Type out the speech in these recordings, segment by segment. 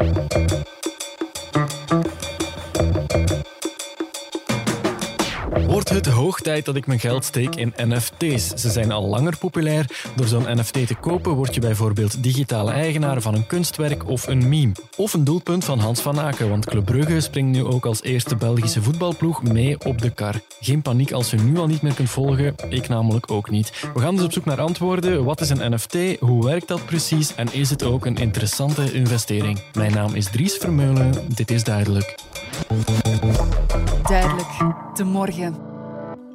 Thank you. Het hoog tijd dat ik mijn geld steek in NFT's? Ze zijn al langer populair. Door zo'n NFT te kopen word je bijvoorbeeld digitale eigenaar van een kunstwerk of een meme. Of een doelpunt van Hans van Aken, want Club Brugge springt nu ook als eerste Belgische voetbalploeg mee op de kar. Geen paniek als je nu al niet meer kunt volgen, ik namelijk ook niet. We gaan dus op zoek naar antwoorden. Wat is een NFT? Hoe werkt dat precies? En is het ook een interessante investering? Mijn naam is Dries Vermeulen. Dit is duidelijk. Duidelijk, de morgen.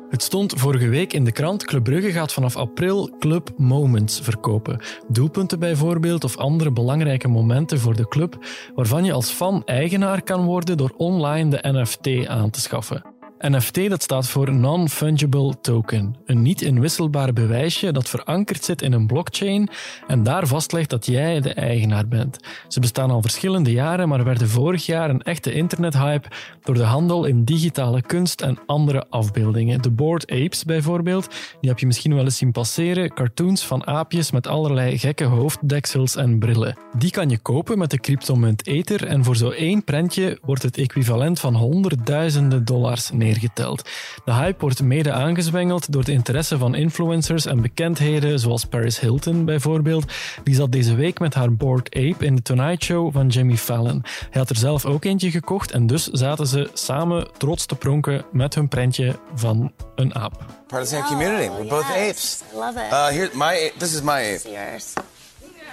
Het stond vorige week in de krant. Club Brugge gaat vanaf april Club Moments verkopen. Doelpunten bijvoorbeeld of andere belangrijke momenten voor de club waarvan je als fan eigenaar kan worden door online de NFT aan te schaffen. NFT dat staat voor Non-Fungible Token, een niet inwisselbaar bewijsje dat verankerd zit in een blockchain en daar vastlegt dat jij de eigenaar bent. Ze bestaan al verschillende jaren, maar werden vorig jaar een echte internethype door de handel in digitale kunst en andere afbeeldingen. De Bored Apes bijvoorbeeld, die heb je misschien wel eens zien passeren, cartoons van aapjes met allerlei gekke hoofddeksels en brillen. Die kan je kopen met de cryptomunt Ether en voor zo één prentje wordt het equivalent van honderdduizenden dollars neergezet geteld. De hype wordt mede aangezwengeld door de interesse van influencers en bekendheden zoals Paris Hilton bijvoorbeeld. Die zat deze week met haar Bored Ape in de Tonight Show van Jimmy Fallon. Hij had er zelf ook eentje gekocht en dus zaten ze samen trots te pronken met hun prentje van een aap. Part of the same community. We're both yes. apes. I love it. Uh, here, my. This is my ape. yours.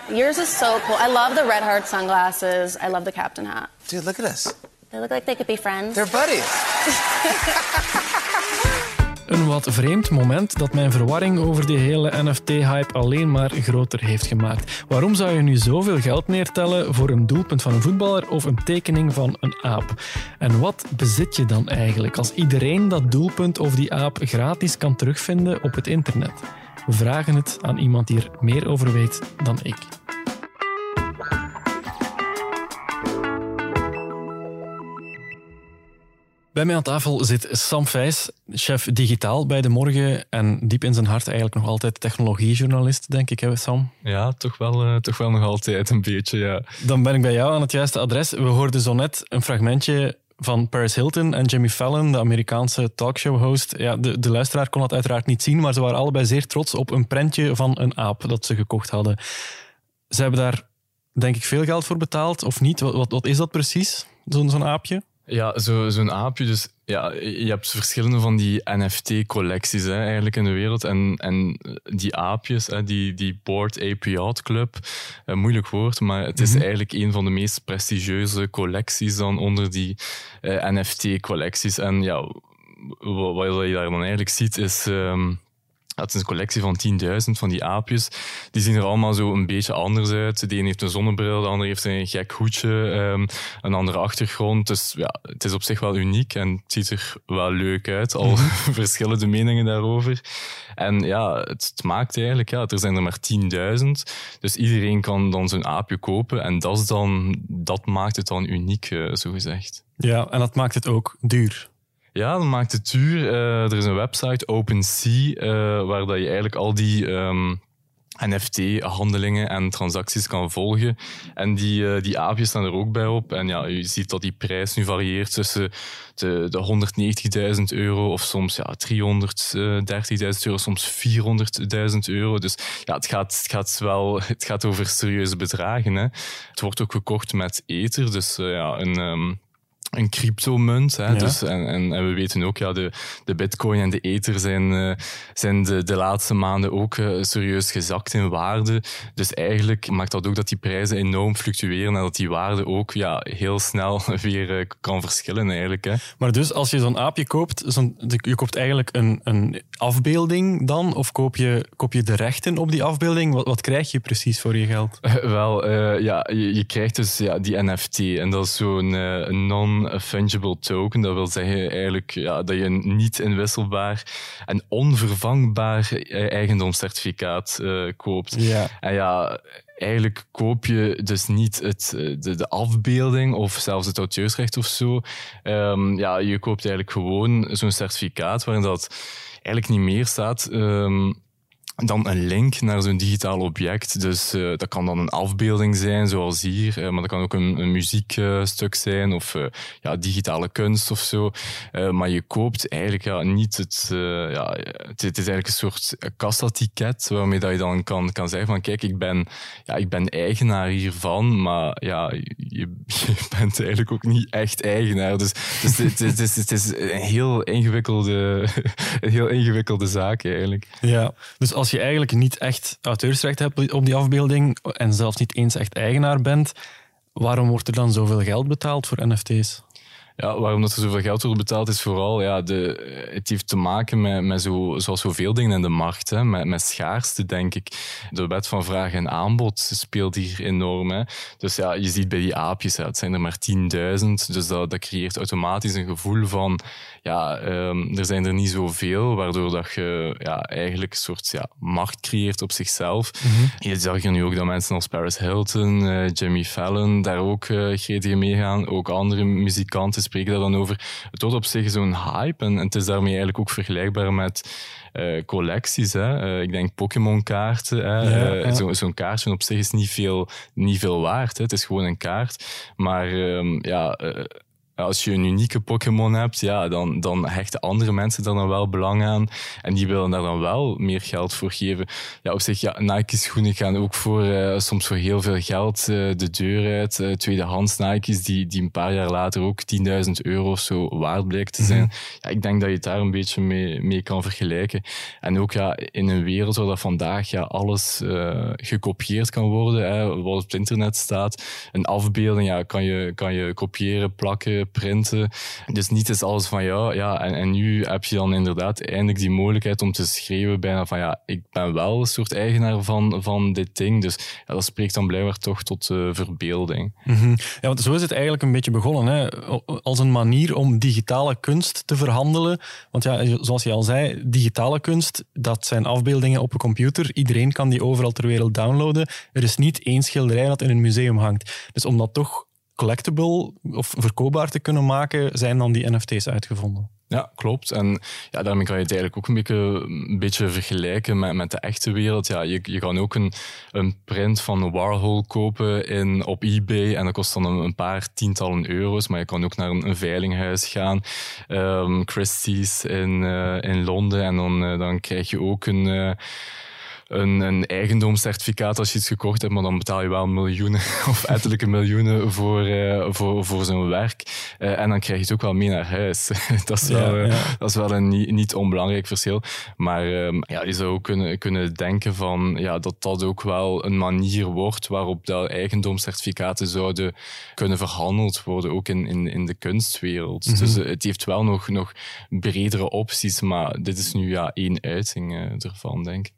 Yours is so cool. I love the red heart sunglasses. I love the captain hat. Dude, look at this. They look like they could be friends. They're buddies. Een wat vreemd moment dat mijn verwarring over die hele NFT-hype alleen maar groter heeft gemaakt. Waarom zou je nu zoveel geld neertellen voor een doelpunt van een voetballer of een tekening van een aap? En wat bezit je dan eigenlijk als iedereen dat doelpunt of die aap gratis kan terugvinden op het internet? We vragen het aan iemand die er meer over weet dan ik. Bij mij aan tafel zit Sam Vijs, chef digitaal bij De Morgen en diep in zijn hart eigenlijk nog altijd technologiejournalist, denk ik, hè Sam? Ja, toch wel, uh, toch wel nog altijd een beetje, ja. Dan ben ik bij jou aan het juiste adres. We hoorden zo net een fragmentje van Paris Hilton en Jimmy Fallon, de Amerikaanse talkshow-host. Ja, de, de luisteraar kon dat uiteraard niet zien, maar ze waren allebei zeer trots op een prentje van een aap dat ze gekocht hadden. Ze hebben daar, denk ik, veel geld voor betaald, of niet? Wat, wat, wat is dat precies, zo'n zo'n aapje? Ja, zo, zo'n aapje. Dus ja, je hebt verschillende van die NFT-collecties eigenlijk in de wereld. En, en die aapjes, hè, die, die Board Ape Yacht Club, een moeilijk woord, maar het is Mhm. eigenlijk een van de meest prestigieuze collecties dan onder die eh, NFT-collecties. En ja, wa- wat je daar dan eigenlijk ziet is... ehm, het is een collectie van 10.000 van die aapjes. Die zien er allemaal zo een beetje anders uit. De een heeft een zonnebril, de ander heeft een gek hoedje, ehm, een andere achtergrond. Dus ja, het is op zich wel uniek en het ziet er wel leuk uit. Al verschillende meningen daarover. En ja, het, het maakt eigenlijk, ja, er zijn er maar 10.000. Dus iedereen kan dan zo'n aapje kopen. En dat, is dan, dat maakt het dan uniek, eh, zo gezegd. Ja, en dat maakt het ook duur. Ja, dat maakt het duur. Eh, er is een website, OpenSea, eh, waar dat je eigenlijk al die ehm, NFT-handelingen en transacties kan volgen. En die, eh, die aapjes staan er ook bij op. En ja, je ziet dat die prijs nu varieert tussen de, de 190.000 euro of soms ja, 330.000 euro, soms 400.000 euro. Dus ja, het gaat, het gaat wel het gaat over serieuze bedragen. Hè. Het wordt ook gekocht met Ether, dus ja, een... ehm, een cryptomunt. Hè? Ja. Dus, en, en, en we weten ook, ja, de, de bitcoin en de ether zijn, eh, zijn de, de laatste maanden ook eh, serieus gezakt in waarde. Dus eigenlijk maakt dat ook dat die prijzen enorm fluctueren en dat die waarde ook ja, heel snel weer eh, kan verschillen eigenlijk. Hè? Maar dus als je zo'n aapje koopt, zo'n- je koopt eigenlijk een, een afbeelding dan? Of koop je, koop je de rechten op die afbeelding? Wat, wat krijg je precies voor je geld? Wel, ja, je, je krijgt dus ja, die NFT en dat is zo'n eh, een non-fungible token. Dat wil zeggen eigenlijk ja, dat je een niet inwisselbaar en onvervangbaar eh, eigendomscertificaat eh, koopt. Ja. En ja, eigenlijk koop je dus niet het, eh, de, de afbeelding of zelfs het auteursrecht of zo. Ehm, ja, je koopt eigenlijk gewoon zo'n certificaat waarin dat eigenlijk niet meer staat. ehm, dan een link naar zo'n digitaal object. Dus uh, dat kan dan een afbeelding zijn, zoals hier, uh, maar dat kan ook een, een muziekstuk zijn of uh, ja, digitale kunst of zo. maar je koopt eigenlijk ja, niet het, ja, het, is eigenlijk een soort kassatiket waarmee dat je dan kan, kan zeggen van kijk, ik ben, ja, ik ben eigenaar hiervan, maar ja, je, bent eigenlijk ook niet echt eigenaar. Dus, dus het, het, is, het is een heel ingewikkelde, een heel ingewikkelde zaak eigenlijk. Ja, dus als je eigenlijk niet echt auteursrecht hebt op die afbeelding en zelfs niet eens echt eigenaar bent, waarom wordt er dan zoveel geld betaald voor NFT's? Ja, waarom dat er zoveel geld wordt betaald is vooral, ja, het heeft te maken met, met zo, zoals zoveel dingen in de markt, hè, met, met schaarste, denk ik. De wet van vraag en aanbod speelt hier enorm. Hè. Dus ja, je ziet bij die aapjes, hè, het zijn er maar 10.000, dus dat creëert automatisch een gevoel van, ja, um, er zijn er niet zoveel, waardoor dat je ja, eigenlijk een soort ja, markt creëert op zichzelf. Mm -hmm. Je zag nu ook dat mensen als Paris Hilton, uh, Jimmy Fallon daar ook uh, gretig meegaan, ook andere muzikanten spreken daar dan over. Het wordt op zich zo'n hype en, en, het is daarmee eigenlijk ook vergelijkbaar met uh, collecties. Hè. Uh, ik denk Pokémon-kaarten. Ja, uh, Zo'n zo kaartje op zich is niet veel, niet veel waard. Hè. Het is gewoon een kaart. Maar um, ja als je een unieke Pokémon hebt, ja, dan, dan hechten andere mensen daar dan wel belang aan. En die willen daar dan wel meer geld voor geven. Ja, op zich, ja, Nike-schoenen gaan ook voor, uh, soms voor heel veel geld uh, de deur uit. Uh, tweedehands Nike's, die, die een paar jaar later ook 10.000 euro of zo waard blijkt te zijn. Mhm. Ja, ik denk dat je het daar een beetje mee, mee kan vergelijken. En ook ja, in een wereld waar dat vandaag ja, alles gekopieerd kan worden, hè, wat op het internet staat. Een afbeelding ja, kan, je, kan je kopiëren, plakken, printen. Dus niet is alles van ja, ja en, nu heb je dan inderdaad eindelijk die mogelijkheid om te schrijven bijna van ja, ik ben wel een soort eigenaar van, van dit ding. Dus ja, dat spreekt dan blijkbaar toch tot uh, verbeelding. -hmm. Ja, want zo is het eigenlijk een beetje begonnen. Hè? Als een manier om digitale kunst te verhandelen. Want ja, zoals je al zei, digitale kunst, dat zijn afbeeldingen op een computer. Iedereen kan die overal ter wereld downloaden. Er is niet één schilderij dat in een museum hangt. Dus om dat toch collectible of verkoopbaar te kunnen maken, zijn dan die NFT's uitgevonden. Ja, klopt. En ja, daarmee kan je het eigenlijk ook een beetje, vergelijken met, met de echte wereld. Ja, je, je kan ook een, een print van Warhol kopen in, op eBay en dat kost dan een, paar tientallen euro's. Maar je kan ook naar een, veilinghuis gaan, um, Christie's in, uh, in Londen, en dan, uh, dan krijg je ook een... Uh, een, een eigendomscertificaat als je iets gekocht hebt, maar dan betaal je wel miljoenen of ettelijke miljoenen voor, uh, voor, voor zo'n werk. Uh, en dan krijg je het ook wel mee naar huis. dat, is wel, ja, ja. dat is wel een niet, niet onbelangrijk verschil. Maar um, ja, je zou ook kunnen, kunnen denken van, ja, dat dat ook wel een manier wordt waarop dat eigendomscertificaten zouden kunnen verhandeld worden, ook in, in, in de kunstwereld. Mm -hmm. Dus het heeft wel nog, nog bredere opties, maar dit is nu ja één uiting ervan, denk ik.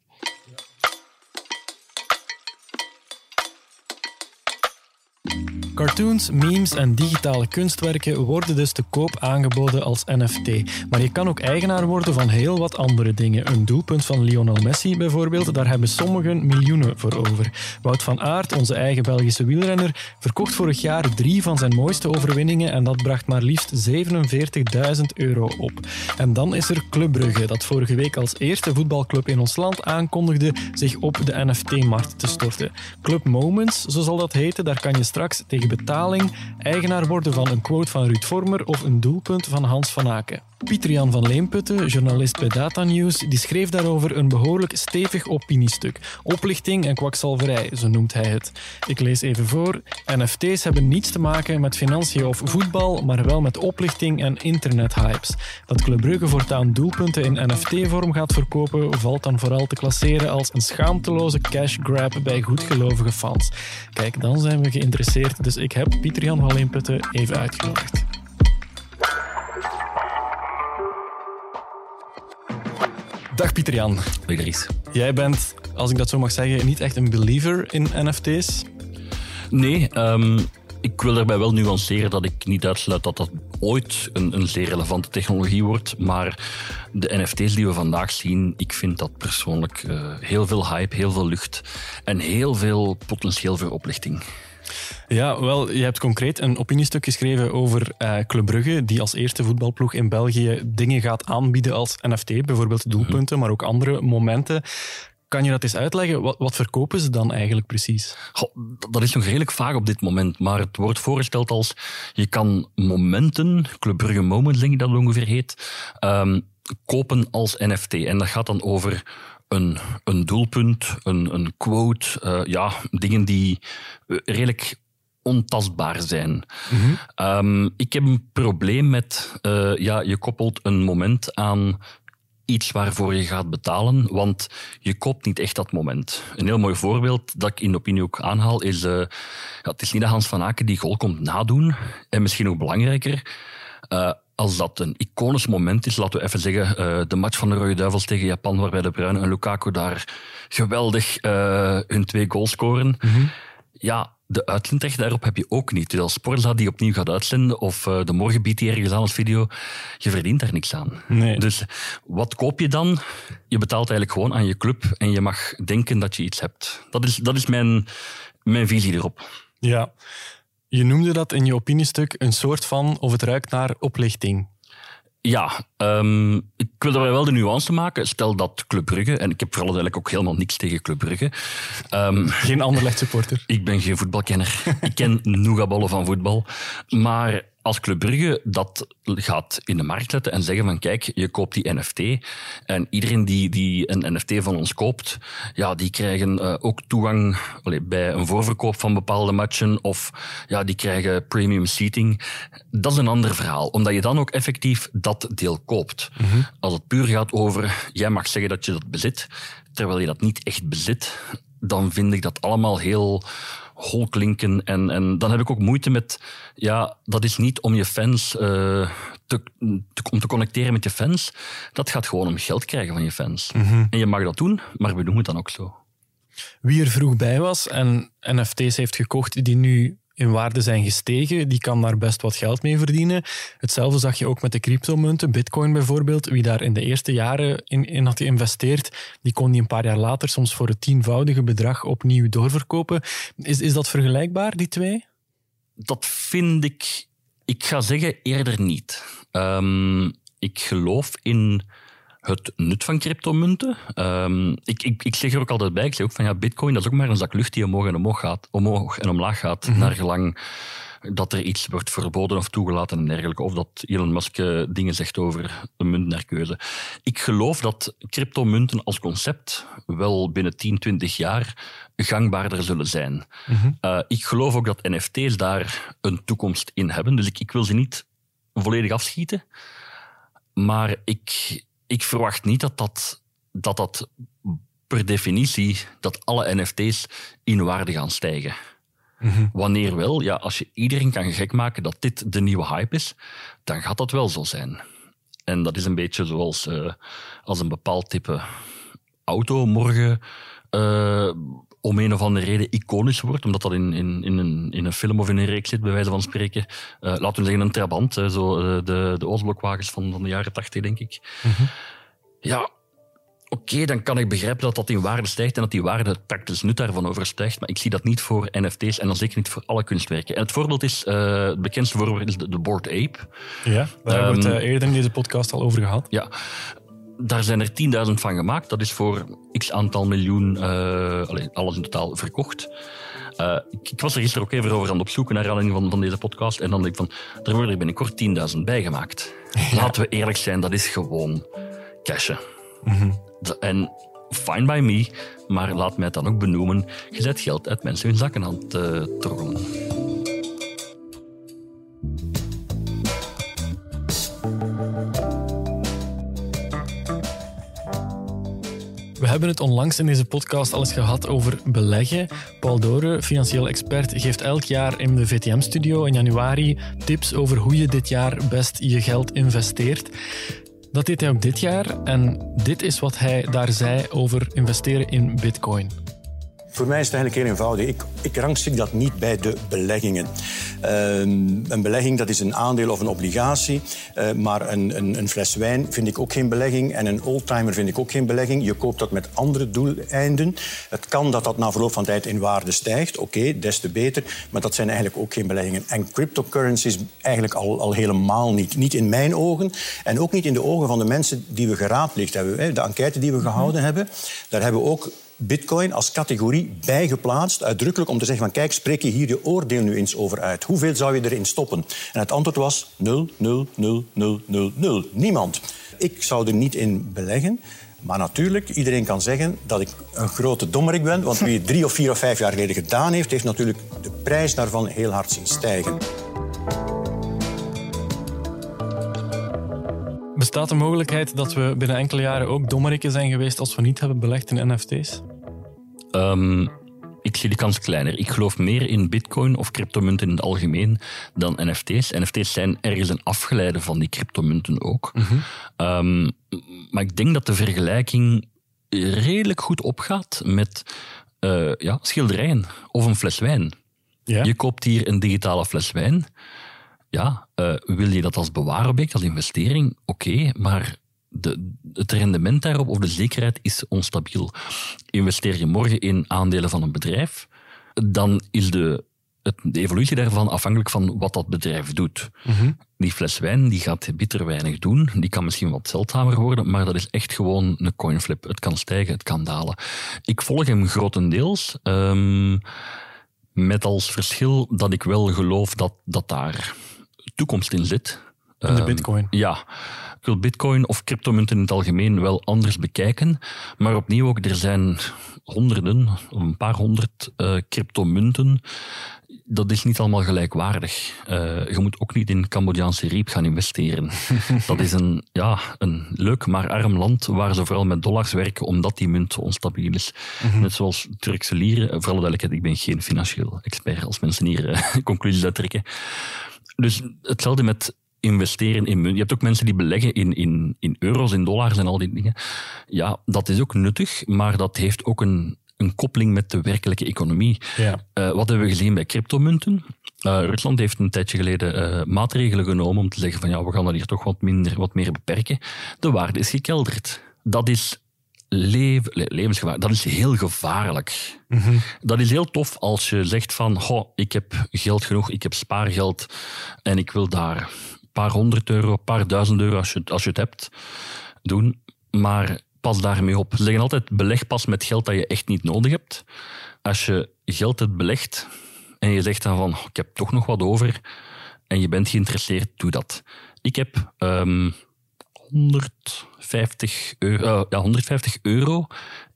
Cartoons, memes en digitale kunstwerken worden dus te koop aangeboden als NFT. Maar je kan ook eigenaar worden van heel wat andere dingen. Een doelpunt van Lionel Messi bijvoorbeeld, daar hebben sommigen miljoenen voor over. Wout van Aert, onze eigen Belgische wielrenner, verkocht vorig jaar drie van zijn mooiste overwinningen en dat bracht maar liefst 47.000 euro op. En dan is er Club Brugge, dat vorige week als eerste voetbalclub in ons land aankondigde zich op de NFT-markt te storten. Club Moments, zo zal dat heten, daar kan je straks tegen betaling eigenaar worden van een quote van Ruud Vormer of een doelpunt van Hans van Aken. Pieter-Jan van Leemputten, journalist bij Data News, die schreef daarover een behoorlijk stevig opiniestuk. Oplichting en kwakzalverij, zo noemt hij het. Ik lees even voor. NFT's hebben niets te maken met financiën of voetbal, maar wel met oplichting en internethypes. Dat Club Brugge voortaan doelpunten in NFT-vorm gaat verkopen, valt dan vooral te klasseren als een schaamteloze cash grab bij goedgelovige fans. Kijk, dan zijn we geïnteresseerd, dus ik heb Pieter-Jan van Leemputten even uitgenodigd. Dag Pieter-Jan. Dag Dries. Jij bent, als ik dat zo mag zeggen, niet echt een believer in NFT's? Nee, um, ik wil daarbij wel nuanceren dat ik niet uitsluit dat dat ooit een, een zeer relevante technologie wordt. Maar de NFT's die we vandaag zien, ik vind dat persoonlijk uh, heel veel hype, heel veel lucht en heel veel potentieel voor oplichting. Ja, wel, je hebt concreet een opiniestuk geschreven over uh, Club Brugge, die als eerste voetbalploeg in België dingen gaat aanbieden als NFT, bijvoorbeeld doelpunten, maar ook andere momenten. Kan je dat eens uitleggen? Wat, wat verkopen ze dan eigenlijk precies? Goh, dat is nog redelijk vaag op dit moment, maar het wordt voorgesteld als je kan momenten, Club Brugge Moments denk ik dat het ongeveer heet, um, kopen als NFT. En dat gaat dan over een, een doelpunt, een, een quote, uh, ja, dingen die redelijk ontastbaar zijn. Mm -hmm. ik heb een probleem met, uh, ja, je koppelt een moment aan iets waarvoor je gaat betalen, want je koopt niet echt dat moment. Een heel mooi voorbeeld dat ik in de opinie ook aanhaal is, uh, ja, het is niet dat Hans van Aken die goal komt nadoen, en misschien nog belangrijker, uh, als dat een iconisch moment is, laten we even zeggen, uh, de match van de Rode Duivels tegen Japan, waarbij de Bruin en Lukaku daar geweldig hun twee goals scoren. Mm -hmm. Ja, de uitzendrecht daarop heb je ook niet. Dus als Sporza die opnieuw gaat uitzenden of uh, de morgen biedt die ergens aan als video, je verdient daar niks aan. Nee. Dus wat koop je dan? Je betaalt eigenlijk gewoon aan je club en je mag denken dat je iets hebt. Dat is, dat is mijn, mijn visie erop. Ja. Je noemde dat in je opiniestuk een soort van, of het ruikt naar oplichting. Ja, um, ik wil daarbij wel de nuance maken. Stel dat Club Brugge, en ik heb vooral eigenlijk ook helemaal niks tegen Club Brugge. Um, geen Anderlecht supporter. Ik ben geen voetbalkenner. ik ken nougaballen van voetbal. Maar als Club Brugge dat gaat in de markt zetten en zeggen van kijk, je koopt die NFT en iedereen die, die een NFT van ons koopt, ja, die krijgen uh, ook toegang bij een voorverkoop van bepaalde matchen of ja, die krijgen premium seating. Dat is een ander verhaal, omdat je dan ook effectief dat deel koopt. Mm -hmm. Als het puur gaat over, jij mag zeggen dat je dat bezit, terwijl je dat niet echt bezit, dan vind ik dat allemaal heel hol klinken. En, en dan heb ik ook moeite met, ja, dat is niet om je fans uh, te, te, om te connecteren met je fans. Dat gaat gewoon om geld krijgen van je fans. Mm -hmm. En je mag dat doen, maar we doen het dan ook zo. Wie er vroeg bij was en NFT's heeft gekocht die nu in waarde zijn gestegen, die kan daar best wat geld mee verdienen. Hetzelfde zag je ook met de cryptomunten, bitcoin bijvoorbeeld. Wie daar in de eerste jaren in, in had geïnvesteerd, die kon die een paar jaar later soms voor het tienvoudige bedrag opnieuw doorverkopen. Is, is dat vergelijkbaar, die twee? Dat vind ik, ik ga zeggen eerder niet. Um, ik geloof in het nut van cryptomunten. Um, ik, ik, ik zeg er ook altijd bij, ik zeg ook van ja, bitcoin dat is ook maar een zak lucht die omhoog en omhoog gaat, omhoog en omlaag gaat, mm -hmm. naar gelang dat er iets wordt verboden of toegelaten en dergelijke, of dat Elon Musk dingen zegt over een munt naar keuze. Ik geloof dat cryptomunten als concept wel binnen 10, 20 jaar gangbaarder zullen zijn. Mm -hmm. uh, ik geloof ook dat NFT's daar een toekomst in hebben, dus ik, ik wil ze niet volledig afschieten, maar ik, ik verwacht niet dat dat, dat dat per definitie dat alle NFT's in waarde gaan stijgen. Mm -hmm. Wanneer wel, ja, als je iedereen kan gek maken dat dit de nieuwe hype is, dan gaat dat wel zo zijn. En dat is een beetje zoals uh, als een bepaald type auto morgen uh, om een of andere reden iconisch wordt, omdat dat in, in, in, een, in een film of in een reeks zit, bij wijze van spreken. Uh, laten we zeggen een Trabant, hè, zo, uh, de, de Oostblokwagens van, van de jaren tachtig, denk ik. Mm -hmm. Ja, oké, okay, dan kan ik begrijpen dat dat in waarde stijgt en dat die waarde het praktisch nut daarvan overstijgt, maar ik zie dat niet voor NFT's en dan zeker niet voor alle kunstwerken. En het voorbeeld is, uh, het bekendste voorbeeld is de, de Bored Ape. Ja, daar um, hebben we het eerder in deze podcast al over gehad. Ja, daar zijn er 10.000 van gemaakt. Dat is voor x aantal miljoen, uh, allez, alles in totaal verkocht. Uh, ik, ik, was er gisteren ook even over aan het opzoeken naar aanleiding van, van deze podcast. En dan denk ik van, er worden er binnenkort 10.000 bijgemaakt. Ja. Laten we eerlijk zijn, dat is gewoon cashen. Mm -hmm. En fine by me, maar laat mij het dan ook benoemen. Je zet geld uit mensen hun zakken aan het uh. We hebben het onlangs in deze podcast al eens gehad over beleggen. Paul Doren, financieel expert, geeft elk jaar in de VTM-studio in januari tips over hoe je dit jaar best je geld investeert. Dat deed hij ook dit jaar en dit is wat hij daar zei over investeren in bitcoin. Voor mij is het eigenlijk heel eenvoudig. Ik, ik rangschik dat niet bij de beleggingen. Uh, een belegging dat is een aandeel of een obligatie. Uh, maar een, een, een, fles wijn vind ik ook geen belegging. En een oldtimer vind ik ook geen belegging. Je koopt dat met andere doeleinden. Het kan dat dat na verloop van tijd in waarde stijgt. Oké, okay, des te beter. Maar dat zijn eigenlijk ook geen beleggingen. En cryptocurrencies eigenlijk al, al helemaal niet. Niet in mijn ogen. En ook niet in de ogen van de mensen die we geraadpleegd hebben. De enquête die we gehouden hebben. Daar hebben we ook bitcoin als categorie bijgeplaatst, uitdrukkelijk om te zeggen van kijk, spreek je hier je oordeel nu eens over uit. Hoeveel zou je erin stoppen? En het antwoord was 0, 0, 0, 0, 0, 0. Niemand. Ik zou er niet in beleggen. Maar natuurlijk, iedereen kan zeggen dat ik een grote dommerik ben. Want wie het drie of vier of vijf jaar geleden gedaan heeft, heeft natuurlijk de prijs daarvan heel hard zien stijgen. Bestaat de mogelijkheid dat we binnen enkele jaren ook dommerikken zijn geweest als we niet hebben belegd in NFT's? Um, ik zie de kans kleiner. Ik geloof meer in bitcoin of cryptomunten in het algemeen dan NFT's. NFT's zijn ergens een afgeleide van die cryptomunten ook. Mm um, maar ik denk dat de vergelijking redelijk goed opgaat met uh, ja, schilderijen of een fles wijn. Ja. Je koopt hier een digitale fles wijn. Ja, uh, wil je dat als bewaarobject, als investering? Oké, okay, maar de, het rendement daarop of de zekerheid is onstabiel. Investeer je morgen in aandelen van een bedrijf, dan is de, het, de evolutie daarvan afhankelijk van wat dat bedrijf doet. Mm Die fles wijn die gaat bitter weinig doen. Die kan misschien wat zeldzamer worden, maar dat is echt gewoon een coinflip. Het kan stijgen, het kan dalen. Ik volg hem grotendeels. Um, met als verschil dat ik wel geloof dat, dat daar toekomst in zit. In de ehm, bitcoin? ja. Ik wil bitcoin of cryptomunten in het algemeen wel anders bekijken. Maar opnieuw ook, er zijn honderden, een paar honderd uh, cryptomunten. Dat is niet allemaal gelijkwaardig. Uh, je moet ook niet in Cambodjaanse riep gaan investeren. dat is een, ja, een leuk maar arm land waar ze vooral met dollars werken omdat die munt onstabiel is. Mhm. Net zoals Turkse lieren. Vooral duidelijkheid, ik ben geen financieel expert als mensen hier uh, conclusies uittrekken. Dus hetzelfde met investeren in munt. Je hebt ook mensen die beleggen in, in, in euro's, in dollars en al die dingen. Ja, dat is ook nuttig, maar dat heeft ook een, een koppeling met de werkelijke economie. Ja. Uh, wat hebben we gezien bij cryptomunten? Uh, Rusland heeft een tijdje geleden uh, maatregelen genomen om te zeggen van ja, we gaan dat hier toch wat, minder, wat meer beperken. De waarde is gekelderd. Dat is leven, levensgevaar. Dat is heel gevaarlijk. Mm -hmm. Dat is heel tof als je zegt van, goh, ik heb geld genoeg, ik heb spaargeld en ik wil daar paar honderd euro, een paar duizend euro als je, als je het hebt, doen. Maar pas daarmee op. Ze zeggen altijd, beleg pas met geld dat je echt niet nodig hebt. Als je geld hebt belegd en je zegt dan van, ik heb toch nog wat over en je bent geïnteresseerd, doe dat. Ik heb um, 150, euro, uh, ja, 150 euro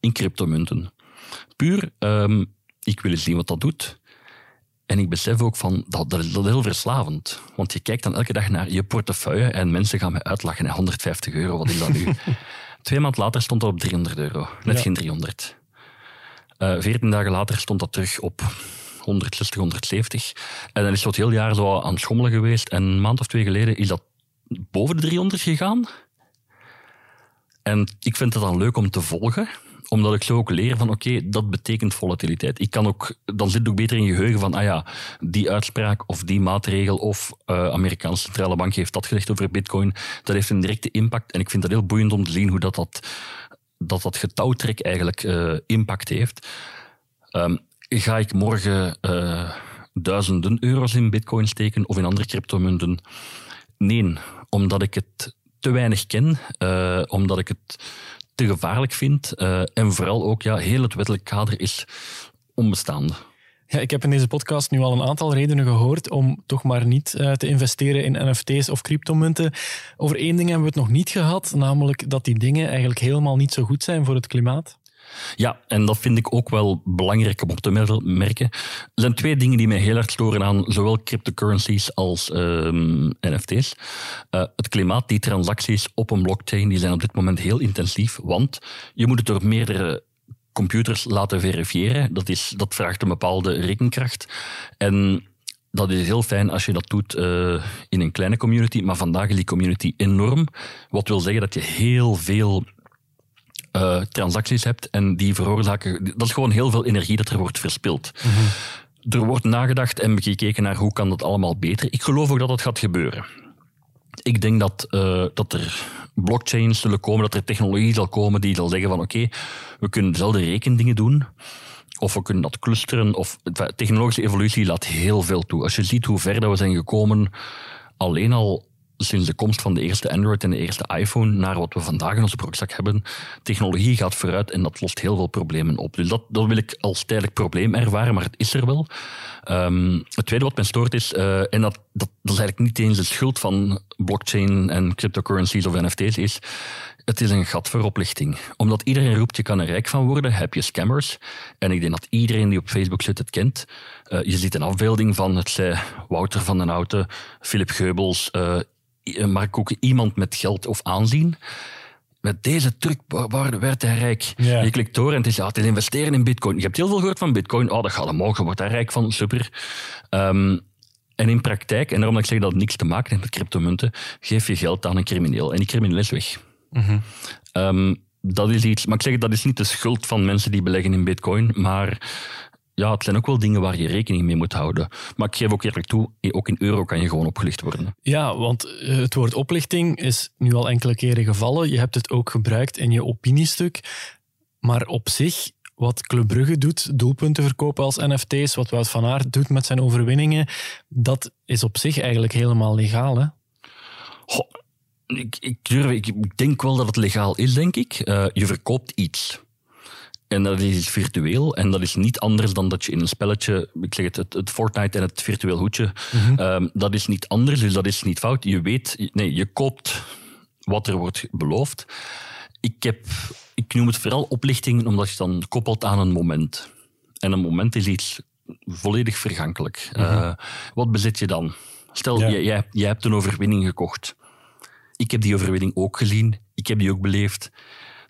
in cryptomunten. Puur, um, ik wil eens zien wat dat doet. En ik besef ook van, dat, dat, is, dat heel verslavend. Want je kijkt dan elke dag naar je portefeuille en mensen gaan me uitlachen. 150 euro, wat is dat nu? Twee maanden later stond dat op 300 euro. Net geen 300. Uh, eh, 14 dagen later stond dat terug op 160, 170. En dan is het heel jaar zo aan het schommelen geweest. En een maand of twee geleden is dat boven de 300 gegaan. En ik vind het dan leuk om te volgen omdat ik zo ook leer van oké, dat betekent volatiliteit. Ik kan ook, dan zit ook beter in je geheugen van ah ja, die uitspraak of die maatregel of uh, Amerikaanse centrale bank heeft dat gezegd over bitcoin. Dat heeft een directe impact en ik vind dat heel boeiend om te zien hoe dat, dat, dat, dat getouwtrek eigenlijk uh, impact heeft. Um, ga ik morgen uh, duizenden euro's in bitcoin steken of in andere cryptomunten? Nee, omdat ik het te weinig ken, omdat ik het te gevaarlijk vind. Uh, en vooral ook, ja, heel het wettelijk kader is onbestaande. Ja, ik heb in deze podcast nu al een aantal redenen gehoord om toch maar niet uh, te investeren in NFT's of cryptomunten. Over één ding hebben we het nog niet gehad, namelijk dat die dingen eigenlijk helemaal niet zo goed zijn voor het klimaat. Ja, en dat vind ik ook wel belangrijk om op te merken. Er zijn twee dingen die mij heel erg storen aan zowel cryptocurrencies als um, NFT's. Uh, het klimaat, die transacties op een blockchain, die zijn op dit moment heel intensief, want je moet het door meerdere computers laten verifiëren. Dat, is, dat vraagt een bepaalde rekenkracht. En dat is heel fijn als je dat doet uh, in een kleine community, maar vandaag is die community enorm. Wat wil zeggen dat je heel veel uh, transacties hebt en die veroorzaken. Dat is gewoon heel veel energie dat er wordt verspild. Mm -hmm. Er wordt nagedacht en gekeken naar hoe kan dat allemaal beter. Ik geloof ook dat dat gaat gebeuren. Ik denk dat, uh, dat er blockchains zullen komen, dat er technologie zal komen die zal zeggen van oké, okay, we kunnen dezelfde rekendingen doen. Of we kunnen dat clusteren. Of, technologische evolutie laat heel veel toe. Als je ziet hoe ver dat we zijn gekomen, alleen al sinds de komst van de eerste Android en de eerste iPhone naar wat we vandaag in onze broekzak hebben. Technologie gaat vooruit en dat lost heel veel problemen op. Dus dat, dat wil ik als tijdelijk probleem ervaren, maar het is er wel. Um, het tweede wat mij stoort is, uh, en dat, dat, is eigenlijk niet eens de schuld van blockchain en cryptocurrencies of NFT's, is het is een gat voor oplichting. Omdat iedereen roept, je kan er rijk van worden, heb je scammers. En ik denk dat iedereen die op Facebook zit het kent. Uh, je ziet een afbeelding van, het zij Wouter van den Houten, Philip Geubels, uh, maar ook iemand met geld of aanzien. Met deze truc werd hij rijk. Je klikt door en het is, ja, het is investeren in bitcoin. Je hebt heel veel gehoord van bitcoin. Oh, dat gaat omhoog, je wordt daar rijk van, super. Um, en in praktijk, en daarom dat ik zeg dat het niks te maken heeft met cryptomunten, geef je geld aan een crimineel. En die crimineel is weg. Mm um, dat is iets, maar ik zeg, dat is niet de schuld van mensen die beleggen in bitcoin, maar ja, het zijn ook wel dingen waar je rekening mee moet houden. Maar ik geef ook eerlijk toe, ook in euro kan je gewoon opgelicht worden. Ja, want eh, het woord oplichting is nu al enkele keren gevallen. Je hebt het ook gebruikt in je opiniestuk. Maar op zich, wat Club Brugge doet, doelpunten verkopen als NFT's, wat Wout van Aert doet met zijn overwinningen, dat is op zich eigenlijk helemaal legaal, hè? ik, ik, durf, ik, denk wel dat het legaal is, denk ik. Uh, je verkoopt iets. En dat is virtueel. En dat is niet anders dan dat je in een spelletje, ik zeg het, het, het Fortnite en het virtueel hoedje, mm -hmm. dat is niet anders, dus dat is niet fout. Je weet, nee, je koopt wat er wordt beloofd. Ik, heb, ik noem het vooral oplichting, omdat je dan koppelt aan een moment. En een moment is iets volledig vergankelijk. Mm -hmm. uh, wat bezit je dan? Stel, ja. jij, jij hebt een overwinning gekocht. Ik heb die overwinning ook gezien. Ik heb die ook beleefd.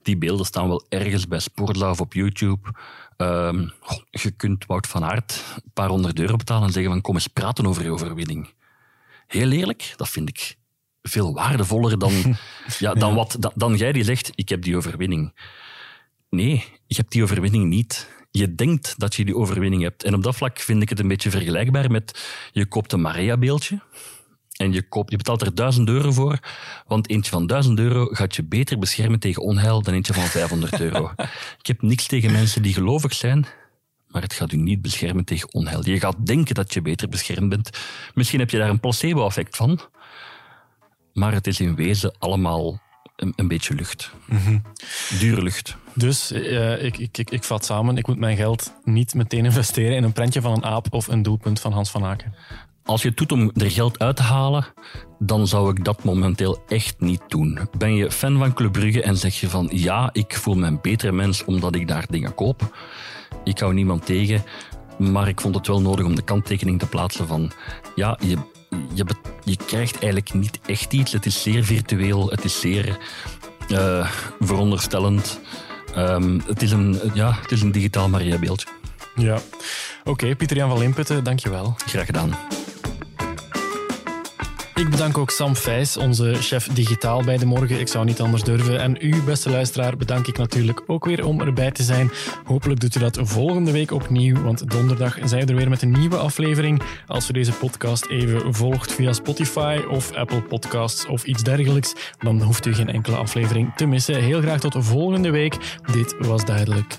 Die beelden staan wel ergens bij Sportla of op YouTube. Um, je kunt Wout van Aert een paar honderd euro betalen en zeggen van kom eens praten over je overwinning. Heel eerlijk, dat vind ik veel waardevoller dan, ja, dan, wat, dan, dan jij die zegt, ik heb die overwinning. Nee, je hebt die overwinning niet. Je denkt dat je die overwinning hebt. En op dat vlak vind ik het een beetje vergelijkbaar met je koopt een Maria-beeldje en je, koopt, je betaalt er 1000 euro voor, want eentje van 1000 euro gaat je beter beschermen tegen onheil dan eentje van 500 euro. Ik heb niks tegen mensen die gelovig zijn, maar het gaat u niet beschermen tegen onheil. Je gaat denken dat je beter beschermd bent. Misschien heb je daar een placebo-effect van, maar het is in wezen allemaal een, een beetje lucht. Mm Dure lucht. Dus uh, ik, ik, ik, ik vat samen, ik moet mijn geld niet meteen investeren in een prentje van een aap of een doelpunt van Hans van Aken. Als je het doet om er geld uit te halen, dan zou ik dat momenteel echt niet doen. Ben je fan van Club Brugge en zeg je van ja, ik voel me een betere mens omdat ik daar dingen koop. Ik hou niemand tegen, maar ik vond het wel nodig om de kanttekening te plaatsen van ja, je, je, je krijgt eigenlijk niet echt iets. Het is zeer virtueel, het is zeer uh, veronderstellend. Um, het, is een, ja, het is een digitaal Maria-beeldje. Ja. Oké, okay, Pieter-Jan van Limputten, dankjewel. Graag gedaan. Ik bedank ook Sam Vijs, onze chef digitaal bij de morgen. Ik zou niet anders durven. En u, beste luisteraar, bedank ik natuurlijk ook weer om erbij te zijn. Hopelijk doet u dat volgende week opnieuw, want donderdag zijn we er weer met een nieuwe aflevering. Als u deze podcast even volgt via Spotify of Apple Podcasts of iets dergelijks, dan hoeft u geen enkele aflevering te missen. Heel graag tot volgende week. Dit was duidelijk.